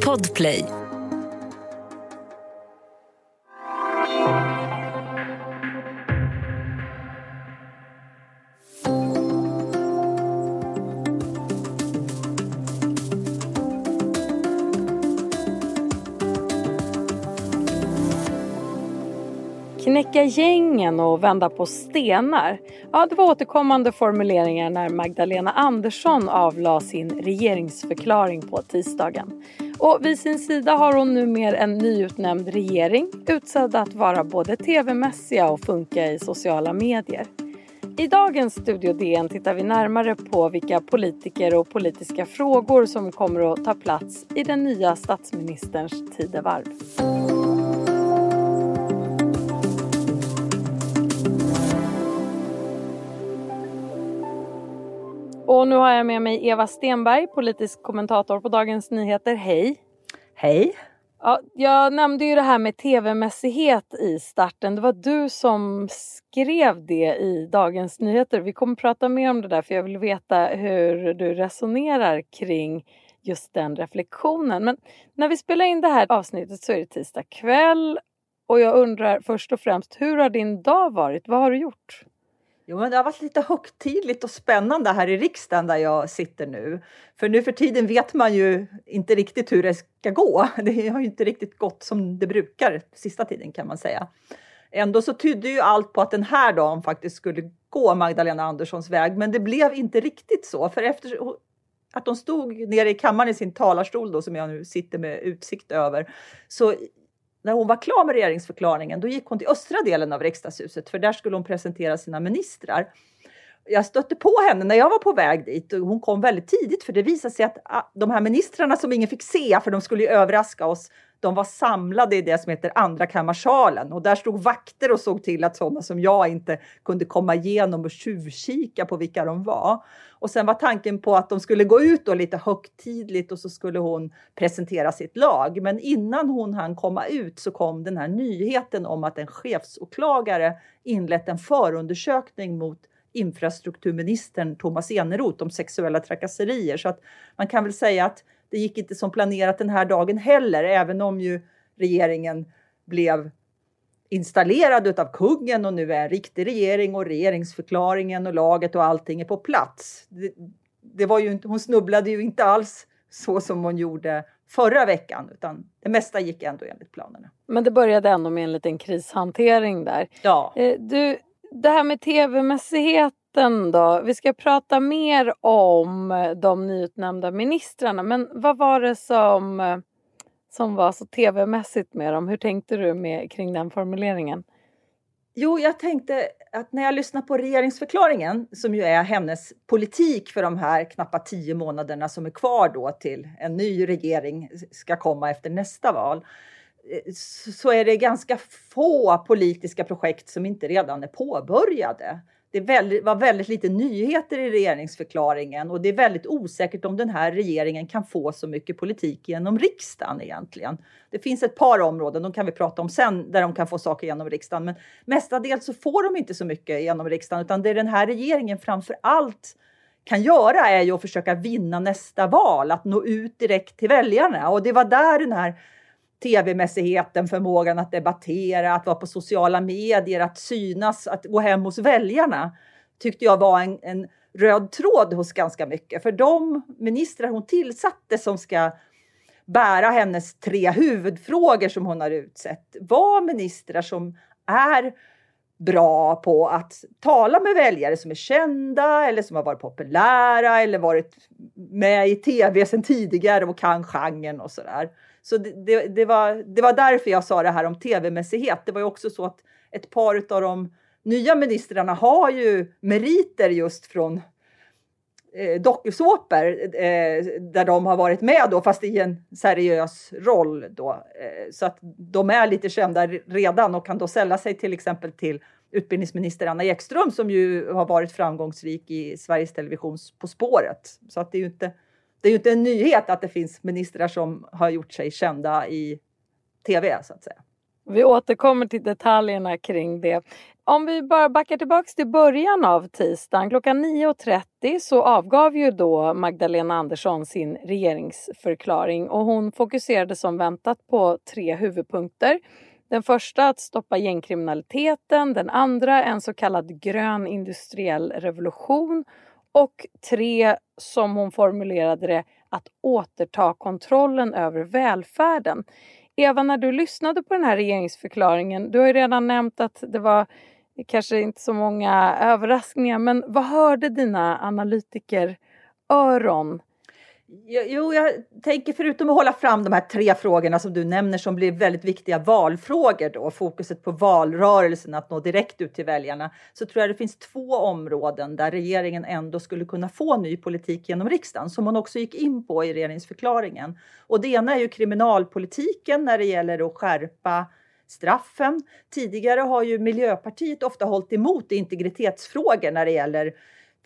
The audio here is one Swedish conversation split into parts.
Podplay. Knäcka gängen och vända på stenar. Ja, det var återkommande formuleringar när Magdalena Andersson avlade sin regeringsförklaring på tisdagen. Och vid sin sida har hon numera en nyutnämnd regering utsedd att vara både tv-mässiga och funka i sociala medier. I dagens Studio DN tittar vi närmare på vilka politiker och politiska frågor som kommer att ta plats i den nya statsministerns tidevarv. Och nu har jag med mig Eva Stenberg, politisk kommentator på Dagens Nyheter. Hej! Hej! Ja, jag nämnde ju det här med tv-mässighet i starten. Det var du som skrev det i Dagens Nyheter. Vi kommer prata mer om det där för jag vill veta hur du resonerar kring just den reflektionen. Men när vi spelar in det här avsnittet så är det tisdag kväll och jag undrar först och främst hur har din dag varit? Vad har du gjort? Jo, men det har varit lite högtidligt och spännande här i riksdagen där jag sitter nu. För nu för tiden vet man ju inte riktigt hur det ska gå. Det har ju inte riktigt gått som det brukar sista tiden kan man säga. Ändå så tydde ju allt på att den här dagen faktiskt skulle gå Magdalena Anderssons väg, men det blev inte riktigt så. För efter att hon stod nere i kammaren i sin talarstol då, som jag nu sitter med utsikt över, så när hon var klar med regeringsförklaringen, då gick hon till östra delen av riksdagshuset, för där skulle hon presentera sina ministrar. Jag stötte på henne när jag var på väg dit och hon kom väldigt tidigt för det visade sig att ah, de här ministrarna som ingen fick se, för de skulle ju överraska oss, de var samlade i det som heter andra kammarsalen och där stod vakter och såg till att sådana som jag inte kunde komma igenom och tjuvkika på vilka de var. Och sen var tanken på att de skulle gå ut då lite högtidligt och så skulle hon presentera sitt lag. Men innan hon hann komma ut så kom den här nyheten om att en chefsåklagare inlett en förundersökning mot infrastrukturministern Thomas Eneroth om sexuella trakasserier. Så att man kan väl säga att det gick inte som planerat den här dagen heller, även om ju regeringen blev installerad av kungen och nu är en riktig regering och regeringsförklaringen och laget och allting är på plats. Det, det var ju inte, hon snubblade ju inte alls så som hon gjorde förra veckan, utan det mesta gick ändå enligt planerna. Men det började ändå med en liten krishantering där. Ja. Eh, du, det här med debatten då. Vi ska prata mer om de nyutnämnda ministrarna, men vad var det som som var så tv-mässigt med dem. Hur tänkte du med, kring den formuleringen? Jo, jag tänkte att när jag lyssnar på regeringsförklaringen, som ju är hennes politik för de här knappt tio månaderna som är kvar då till en ny regering ska komma efter nästa val, så är det ganska få politiska projekt som inte redan är påbörjade det väldigt, var väldigt lite nyheter i regeringsförklaringen och det är väldigt osäkert om den här regeringen kan få så mycket politik genom riksdagen egentligen. Det finns ett par områden, de kan vi prata om sen, där de kan få saker genom riksdagen, men mestadels så får de inte så mycket genom riksdagen, utan det den här regeringen framför allt kan göra är ju att försöka vinna nästa val, att nå ut direkt till väljarna och det var där den här tv-mässigheten, förmågan att debattera, att vara på sociala medier, att synas, att gå hem hos väljarna tyckte jag var en, en röd tråd hos ganska mycket. För de ministrar hon tillsatte som ska bära hennes tre huvudfrågor som hon har utsett var ministrar som är bra på att tala med väljare som är kända eller som har varit populära eller varit med i tv sedan tidigare och kan genren och sådär. Så det, det, det, var, det var därför jag sa det här om tv-mässighet. Det var ju också så att ett par av de nya ministrarna har ju meriter just från eh, dokusåpor eh, där de har varit med då, fast i en seriös roll då. Eh, så att de är lite kända redan och kan då sälla sig till exempel till utbildningsminister Anna Ekström som ju har varit framgångsrik i Sveriges Televisions På spåret. Så att det är ju inte det är ju inte en nyhet att det finns ministrar som har gjort sig kända i tv så att säga. Vi återkommer till detaljerna kring det. Om vi bara backar tillbaks till början av tisdagen, klockan 9.30 så avgav ju då Magdalena Andersson sin regeringsförklaring och hon fokuserade som väntat på tre huvudpunkter. Den första att stoppa gängkriminaliteten, den andra en så kallad grön industriell revolution och tre, som hon formulerade det, att återta kontrollen över välfärden. Eva, när du lyssnade på den här regeringsförklaringen, du har ju redan nämnt att det var kanske inte så många överraskningar, men vad hörde dina analytiker öron Jo, jag tänker förutom att hålla fram de här tre frågorna som du nämner som blir väldigt viktiga valfrågor då, fokuset på valrörelsen, att nå direkt ut till väljarna, så tror jag det finns två områden där regeringen ändå skulle kunna få ny politik genom riksdagen, som hon också gick in på i regeringsförklaringen. Och det ena är ju kriminalpolitiken när det gäller att skärpa straffen. Tidigare har ju Miljöpartiet ofta hållit emot integritetsfrågor när det gäller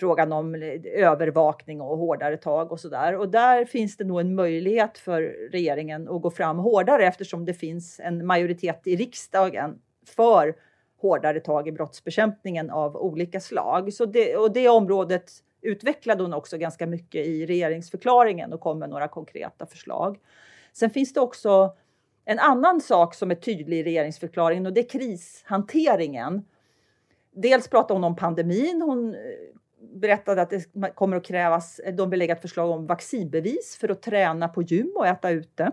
frågan om övervakning och hårdare tag och sådär. Och där finns det nog en möjlighet för regeringen att gå fram hårdare eftersom det finns en majoritet i riksdagen för hårdare tag i brottsbekämpningen av olika slag. Så det, och det området utvecklade hon också ganska mycket i regeringsförklaringen och kom med några konkreta förslag. Sen finns det också en annan sak som är tydlig i regeringsförklaringen och det är krishanteringen. Dels pratar hon om pandemin. Hon eh, berättade att det kommer att krävas, eh, de vill lägga ett förslag om vaccinbevis för att träna på gym och äta ute.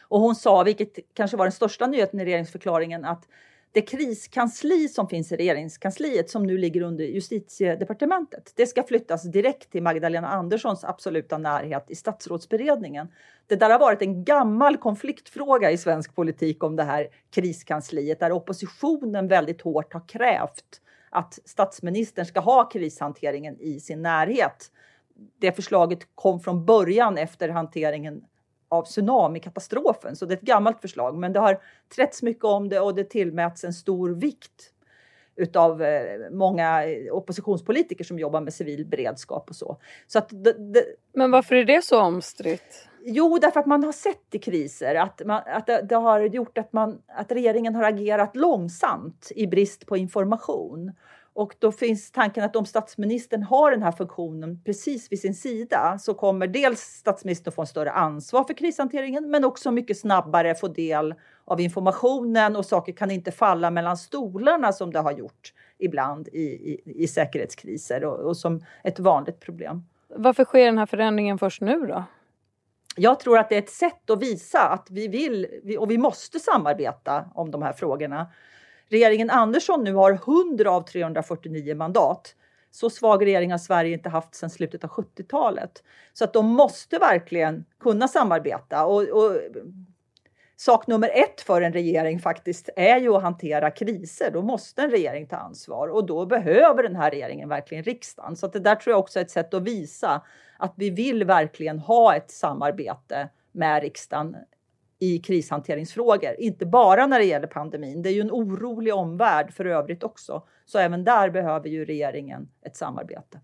Och hon sa, vilket kanske var den största nyheten i regeringsförklaringen, att det kriskansli som finns i regeringskansliet som nu ligger under justitiedepartementet, det ska flyttas direkt till Magdalena Anderssons absoluta närhet i statsrådsberedningen. Det där har varit en gammal konfliktfråga i svensk politik om det här kriskansliet där oppositionen väldigt hårt har krävt att statsministern ska ha krishanteringen i sin närhet. Det förslaget kom från början efter hanteringen av tsunamikatastrofen, så det är ett gammalt förslag. Men det har trätts mycket om det och det tillmäts en stor vikt utav eh, många oppositionspolitiker som jobbar med civil beredskap och så. så att det, det, Men varför är det så omstritt? Jo, därför att man har sett i kriser att, man, att det, det, har gjort att, man, att regeringen har agerat långsamt i brist på information. Och då finns tanken att om statsministern har den här funktionen precis vid sin sida så kommer dels statsministern få en större ansvar för krishanteringen men också mycket snabbare få del av informationen och saker kan inte falla mellan stolarna som det har gjort ibland i, i, i säkerhetskriser och, och som ett vanligt problem. Varför sker den här förändringen först nu då? Jag tror att det är ett sätt att visa att vi vill och vi måste samarbeta om de här frågorna. Regeringen Andersson nu har 100 av 349 mandat. Så svag regering har Sverige inte haft sedan slutet av 70-talet. Så att de måste verkligen kunna samarbeta. Och, och, sak nummer ett för en regering faktiskt är ju att hantera kriser. Då måste en regering ta ansvar och då behöver den här regeringen verkligen riksdagen. Så att det där tror jag också är ett sätt att visa att vi vill verkligen ha ett samarbete med riksdagen i krishanteringsfrågor. Inte bara när det gäller pandemin. Det är ju en orolig omvärld för övrigt också. Så även där behöver ju regeringen ett samarbete.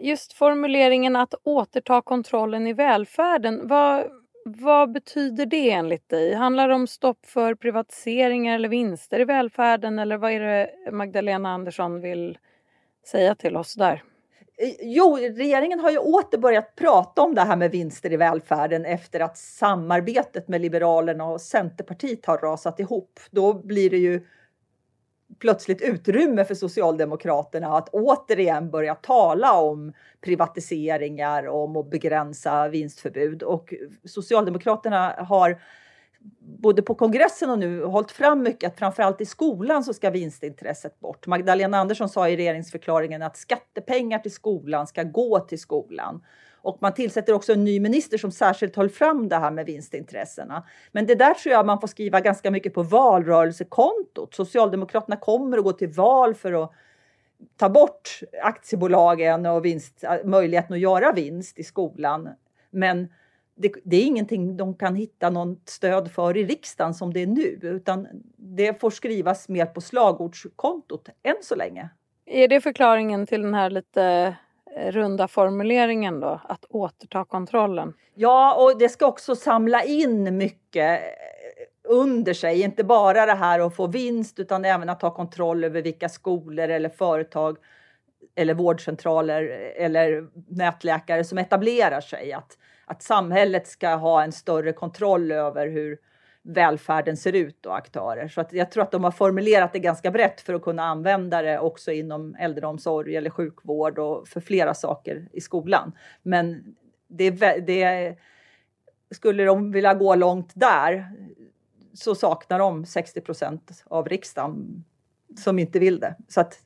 Just formuleringen att återta kontrollen i välfärden. Vad, vad betyder det enligt dig? Handlar det om stopp för privatiseringar eller vinster i välfärden eller vad är det Magdalena Andersson vill säga till oss där? Eh, jo, regeringen har ju åter börjat prata om det här med vinster i välfärden efter att samarbetet med Liberalerna och Centerpartiet har rasat ihop. Då blir det ju plötsligt utrymme för Socialdemokraterna att återigen börja tala om privatiseringar, om att begränsa vinstförbud. Och Socialdemokraterna har både på kongressen och nu hållit fram mycket att framförallt i skolan så ska vinstintresset bort. Magdalena Andersson sa i regeringsförklaringen att skattepengar till skolan ska gå till skolan. Och man tillsätter också en ny minister som särskilt höll fram det här med vinstintressena. Men det där tror jag man får skriva ganska mycket på valrörelsekontot. Socialdemokraterna kommer att gå till val för att ta bort aktiebolagen och vinst, äh, möjligheten att göra vinst i skolan. Men det, det, är ingenting de kan hitta något stöd för i riksdagen som det är nu, utan det får skrivas mer på slagordskontot än så länge. Är det förklaringen till den här lite Eh, runda formuleringen då, att återta kontrollen? Ja, och det ska också samla in mycket eh, under sig. Inte bara det här att få vinst utan även att ta kontroll över vilka skolor eller företag eller vårdcentraler eller nätläkare som etablerar sig. Att, att samhället ska ha en större kontroll över hur välfärden ser ut och aktörer. Så att jag tror att de har formulerat det ganska brett för att kunna använda det också inom äldreomsorg eller sjukvård och för flera saker i skolan. Men det, det skulle de vilja gå långt där så saknar de 60 procent av riksdagen som inte vill det. Så att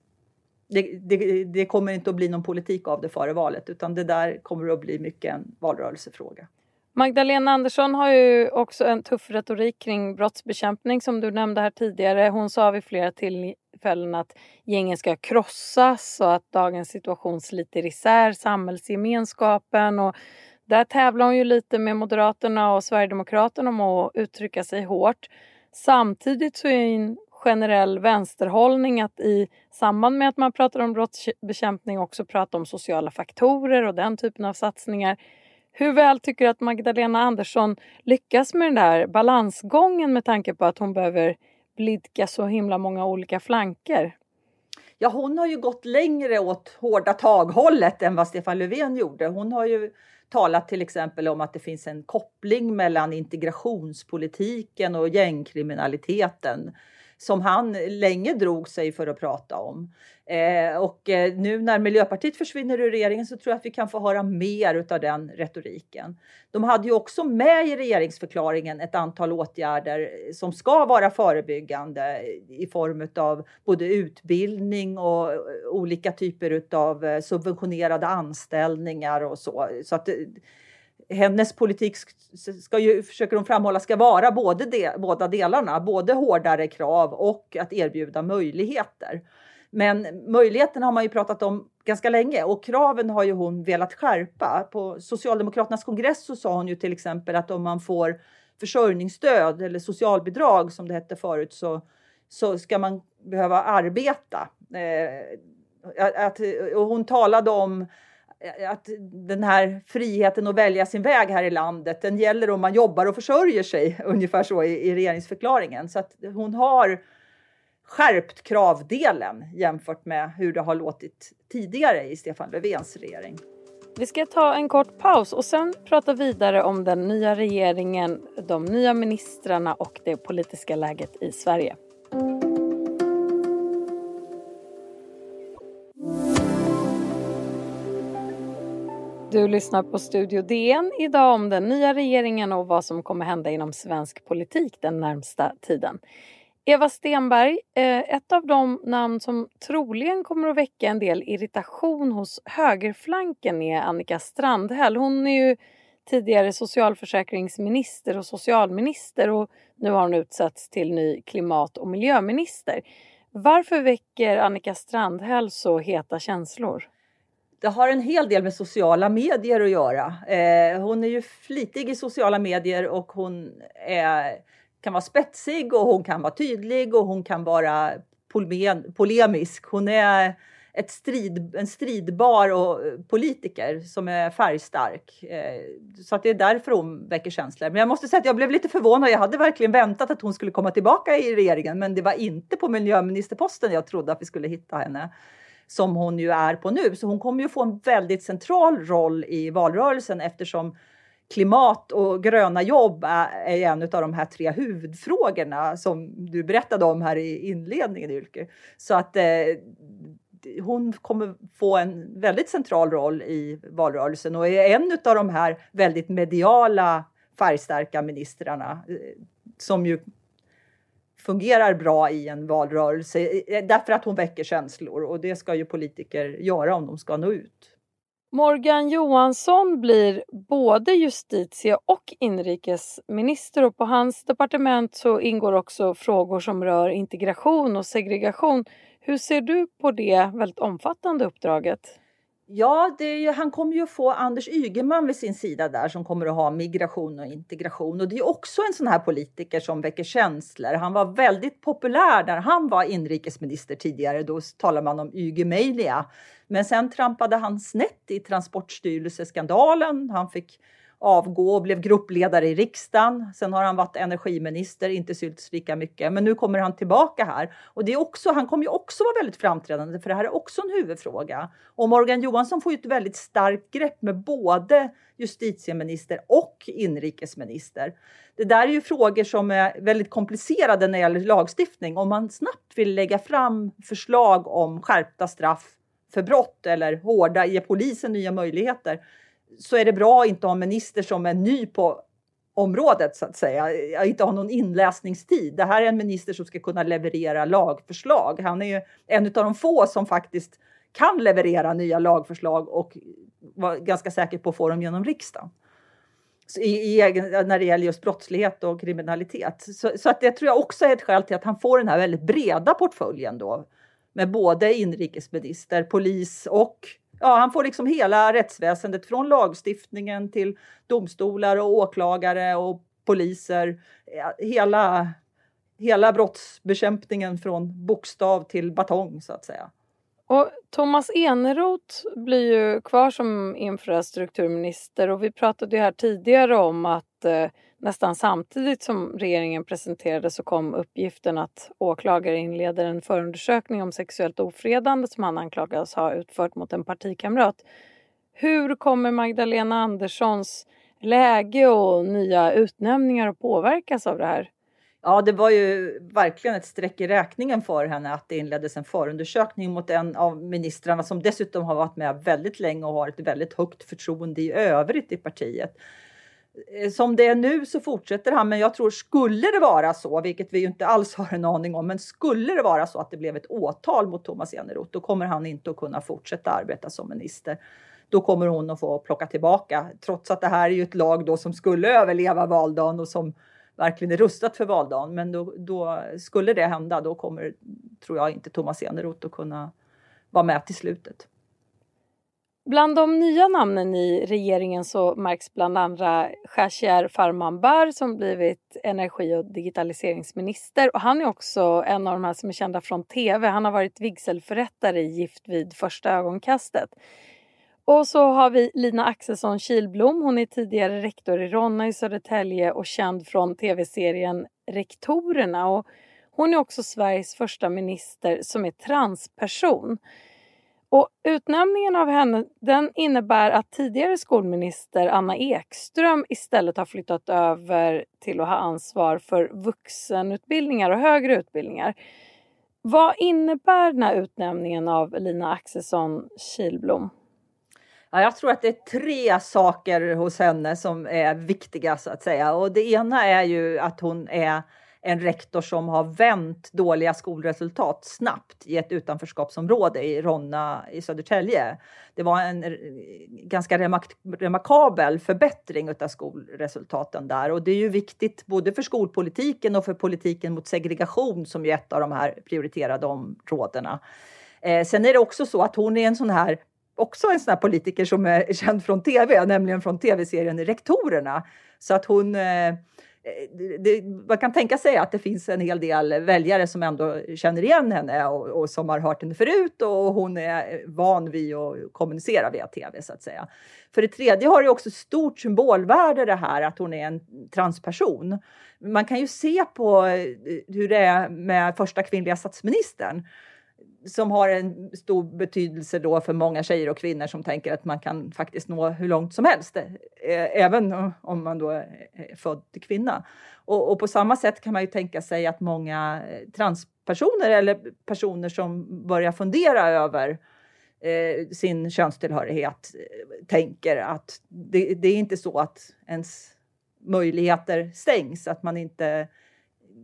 det, det, det, kommer inte att bli någon politik av det före valet utan det där kommer att bli mycket en valrörelsefråga. Magdalena Andersson har ju också en tuff retorik kring brottsbekämpning som du nämnde här tidigare. Hon sa vid flera tillfällen att gängen ska krossas och att dagens situation sliter isär samhällsgemenskapen och där tävlar hon ju lite med Moderaterna och Sverigedemokraterna om att uttrycka sig hårt. Samtidigt så är en generell vänsterhållning att i samband med att man pratar om brottsbekämpning också prata om sociala faktorer och den typen av satsningar. Hur väl tycker du att Magdalena Andersson lyckas med den där balansgången med tanke på att hon behöver blidka så himla många olika flanker? Ja, hon har ju gått längre åt hårda tag-hållet än vad Stefan Löfven gjorde. Hon har ju talat till exempel om att det finns en koppling mellan integrationspolitiken och gängkriminaliteten som han länge drog sig för att prata om. Eh, och eh, nu när Miljöpartiet försvinner ur regeringen så tror jag att vi kan få höra mer av den retoriken. De hade ju också med i regeringsförklaringen ett antal åtgärder som ska vara förebyggande i form av både utbildning och eh, olika typer av eh, subventionerade anställningar och så. så att, eh, hennes politik ska ju, försöker hon framhålla, ska vara både de, båda delarna, både hårdare krav och att erbjuda möjligheter. Men möjligheterna har man ju pratat om ganska länge och kraven har ju hon velat skärpa. På Socialdemokraternas kongress så sa hon ju till exempel att om man får försörjningsstöd eller socialbidrag som det hette förut så, så ska man behöva arbeta. Eh, att, och hon talade om Eh, att den här friheten att välja sin väg här i landet, den gäller om man jobbar och försörjer sig, ungefär så i, i regeringsförklaringen. Så att hon har skärpt kravdelen jämfört med hur det har låtit tidigare i Stefan Löfvens regering. Vi ska ta en kort paus och sen prata vidare om den nya regeringen, de nya ministrarna och det politiska läget i Sverige. Du lyssnar på Studio DN idag om den nya regeringen och vad som kommer hända inom svensk politik den närmsta tiden. Eva Stenberg, eh, ett av de namn som troligen kommer att väcka en del irritation hos högerflanken är Annika Strandhäll. Hon är ju tidigare socialförsäkringsminister och socialminister och nu har hon utsatts till ny klimat och miljöminister. Varför väcker Annika Strandhäll så heta känslor? Det har en hel del med sociala medier att göra. Eh, hon är ju flitig i sociala medier och hon är, kan vara spetsig och hon kan vara tydlig och hon kan vara polemisk. Hon är ett strid, en stridbar och politiker som är färgstark. Eh, så att det är därför hon väcker känslor. Men jag måste säga att jag blev lite förvånad. Jag hade verkligen väntat att hon skulle komma tillbaka i regeringen men det var inte på miljöministerposten jag trodde att vi skulle hitta henne som hon ju är på nu. Så hon kommer ju få en väldigt central roll i valrörelsen eftersom klimat och gröna jobb är en av de här tre huvudfrågorna som du berättade om här i inledningen, Ylke. Så att eh, hon kommer få en väldigt central roll i valrörelsen och är en av de här väldigt mediala färgstarka ministrarna eh, som ju fungerar bra i en valrörelse eh, därför att hon väcker känslor och det ska ju politiker göra om de ska nå ut. Morgan Johansson blir både justitie och inrikesminister och på hans departement så ingår också frågor som rör integration och segregation. Hur ser du på det väldigt omfattande uppdraget? Ja, ju, han kommer ju få Anders Ygeman vid sin sida där som kommer att ha migration och integration. Och det är också en sån här politiker som väcker känslor. Han var väldigt populär när han var inrikesminister tidigare. Då talade man om Ygemania. Men sen trampade han snett i Transportstyrelseskandalen. Han fick avgå och blev gruppledare i riksdagen. Sen har han varit energiminister, inte synts lika mycket, men nu kommer han tillbaka här. Och det är också, han kommer ju också vara väldigt framträdande, för det här är också en huvudfråga. Och Morgan Johansson får ju ett väldigt starkt grepp med både justitieminister och inrikesminister. Det där är ju frågor som är väldigt komplicerade när det gäller lagstiftning. Om man snabbt vill lägga fram förslag om skärpta straff för brott eller hårda, ge polisen nya möjligheter, så är det bra att inte ha en minister som är ny på området så att säga, inte ha någon inläsningstid. Det här är en minister som ska kunna leverera lagförslag. Han är ju en av de få som faktiskt kan leverera nya lagförslag och vara ganska säker på att få dem genom riksdagen. I, i, när det gäller just brottslighet och kriminalitet. Så, så, att det tror jag också är ett skäl till att han får den här väldigt breda portföljen då med både inrikesminister, polis och ja, han får liksom hela rättsväsendet från lagstiftningen till domstolar och åklagare och poliser. Eh, hela, hela brottsbekämpningen från bokstav till batong så att säga. Och Thomas Eneroth blir ju kvar som infrastrukturminister och vi pratade ju här tidigare om att eh, nästan samtidigt som regeringen presenterade så kom uppgiften att åklagare inleder en förundersökning om sexuellt ofredande som han anklagas ha utfört mot en partikamrat. Hur kommer Magdalena Anderssons läge och nya utnämningar att påverkas av det här? Ja, det var ju verkligen ett streck i räkningen för henne att det inleddes en förundersökning mot en av ministrarna som dessutom har varit med väldigt länge och har ett väldigt högt förtroende i övrigt i partiet. Eh, som det är nu så fortsätter han, men jag tror skulle det vara så, vilket vi ju inte alls har en aning om, men skulle det vara så att det blev ett åtal mot Thomas Eneroth, då kommer han inte att kunna fortsätta arbeta som minister. Då kommer hon att få plocka tillbaka, trots att det här är ju ett lag då som skulle överleva valdagen och som verkligen är rustat för valdagen. Men då, då skulle det hända, då kommer, tror jag, inte Thomas Eneroth att kunna vara med till slutet. Bland de nya namnen i regeringen så märks bland andra Khashayar Farmanbar som blivit energi och digitaliseringsminister och han är också en av de här som är kända från tv. Han har varit vigselförrättare i Gift vid första ögonkastet. Och så har vi Lina Axelsson Kilblom. Hon är tidigare rektor i Ronna i Södertälje och känd från tv-serien Rektorerna. Och hon är också Sveriges första minister som är transperson. Och utnämningen av henne den innebär att tidigare skolminister Anna Ekström istället har flyttat över till att ha ansvar för vuxenutbildningar och högre utbildningar. Vad innebär den här utnämningen av Lina Axelsson Kilblom? Ja, jag tror att det är tre saker hos henne som är viktiga så att säga. Och det ena är ju att hon är en rektor som har vänt dåliga skolresultat snabbt i ett utanförskapsområde i Ronna i Södertälje. Det var en ganska remak remarkabel förbättring av skolresultaten där och det är ju viktigt både för skolpolitiken och för politiken mot segregation som är ett av de här prioriterade områdena. Eh, sen är det också så att hon är en sån här också en sån här politiker som är känd från tv, nämligen från tv-serien Rektorerna. Så att hon eh, Eh, det, man kan tänka sig att det finns en hel del väljare som ändå känner igen henne och, och, som har hört henne förut och hon är van vid att kommunicera via tv så att säga. För det tredje har det också stort symbolvärde det här att hon är en transperson. Man kan ju se på eh, hur det är med första kvinnliga statsministern som har en stor betydelse då för många tjejer och kvinnor som tänker att man kan faktiskt nå hur långt som helst, eh, även om man då är född till kvinna. Och, och, på samma sätt kan man ju tänka sig att många eh, transpersoner eller personer som börjar fundera över eh, sin könstillhörighet eh, tänker att det, det är inte så att ens möjligheter stängs, att man inte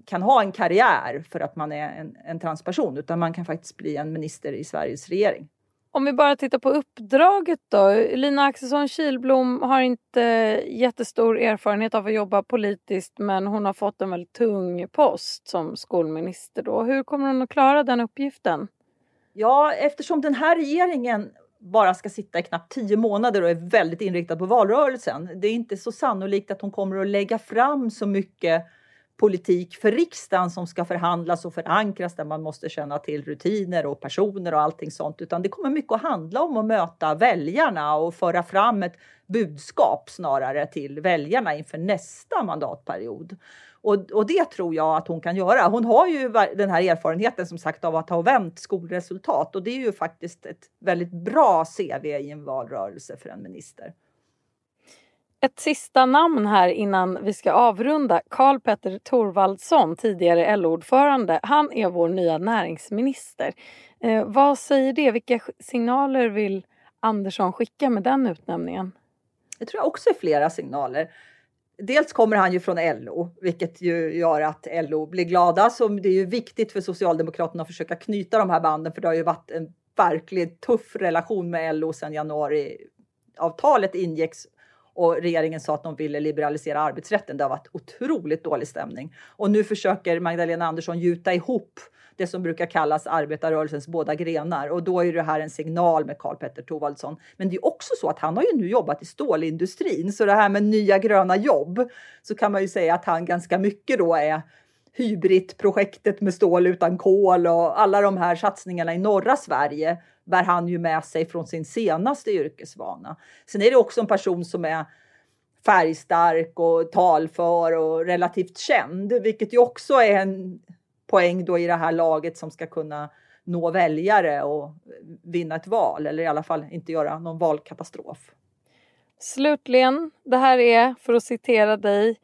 kan ha en karriär för att man är en, en transperson utan man kan faktiskt bli en minister i Sveriges regering. Om vi bara tittar på uppdraget då. Lina Axelsson Kilblom har inte jättestor erfarenhet av att jobba politiskt men hon har fått en väldigt tung post som skolminister. Då. Hur kommer hon att klara den uppgiften? Ja, eftersom den här regeringen bara ska sitta i knappt tio månader och är väldigt inriktad på valrörelsen. Det är inte så sannolikt att hon kommer att lägga fram så mycket politik för riksdagen som ska förhandlas och förankras där man måste känna till rutiner och personer och allting sånt utan det kommer mycket att handla om att möta väljarna och föra fram ett budskap snarare till väljarna inför nästa mandatperiod. Och, och det tror jag att hon kan göra. Hon har ju den här erfarenheten som sagt av att ha vänt skolresultat och det är ju faktiskt ett väldigt bra CV i en valrörelse för en minister. Ett sista namn här innan vi ska avrunda. Karl Petter Thorvaldsson, tidigare LO-ordförande. Han är vår nya näringsminister. Eh, vad säger det? Vilka signaler vill Andersson skicka med den utnämningen? Det tror jag också är flera signaler. Dels kommer han ju från LO, vilket ju gör att LO blir glada. Så det är ju viktigt för Socialdemokraterna att försöka knyta de här banden, för det har ju varit en verkligt tuff relation med LO sedan januariavtalet ingicks och regeringen sa att de ville liberalisera arbetsrätten. Det har varit otroligt dålig stämning och nu försöker Magdalena Andersson gjuta ihop det som brukar kallas arbetarrörelsens båda grenar och då är det här en signal med Karl Petter Thorwaldsson. Men det är också så att han har ju nu jobbat i stålindustrin så det här med nya gröna jobb så kan man ju säga att han ganska mycket då är Hybrit-projektet med stål utan kol och alla de här satsningarna i norra Sverige bär han ju med sig från sin senaste yrkesvana. Sen är det också en person som är färgstark och talför och relativt känd, vilket ju också är en poäng då i det här laget som ska kunna nå väljare och vinna ett val eller i alla fall inte göra någon valkatastrof. Slutligen, det här är, för att citera dig,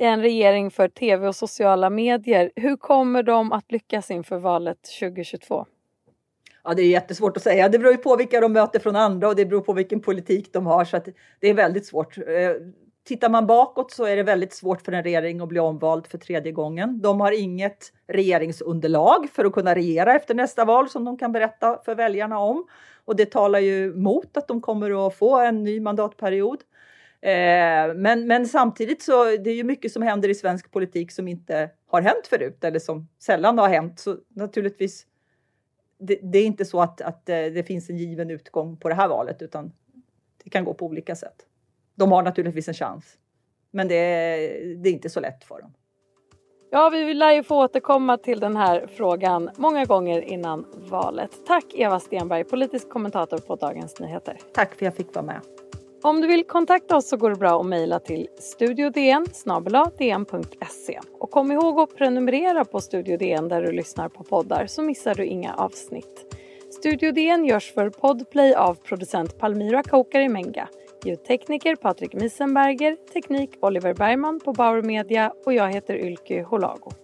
en regering för tv och sociala medier. Hur kommer de att lyckas inför valet 2022? Ja, det är jättesvårt att säga. Det beror ju på vilka de möter från andra och det beror på vilken politik de har så att det är väldigt svårt. Eh, tittar man bakåt så är det väldigt svårt för en regering att bli omvald för tredje gången. De har inget regeringsunderlag för att kunna regera efter nästa val som de kan berätta för väljarna om. Och det talar ju mot att de kommer att få en ny mandatperiod. Eh, men, men samtidigt så det är ju mycket som händer i svensk politik som inte har hänt förut eller som sällan har hänt. Så naturligtvis, det, det är inte så att, att eh, det finns en given utgång på det här valet utan det kan gå på olika sätt. De har naturligtvis en chans, men det är, det är inte så lätt för dem. Ja, vi lär ju få återkomma till den här frågan många gånger innan valet. Tack Eva Stenberg, politisk kommentator på Dagens Nyheter. Tack för att jag fick vara med. Om du vill kontakta oss så går det bra att mejla till studiodn dn.se. Och kom ihåg att prenumerera på Studio DN där du lyssnar på poddar så missar du inga avsnitt. Studio DN görs för Podplay av producent Palmira Kokari Menga, ljudtekniker Patrik Misenberger, teknik Oliver Bergman på Bauer Media och jag heter Ylke Holago.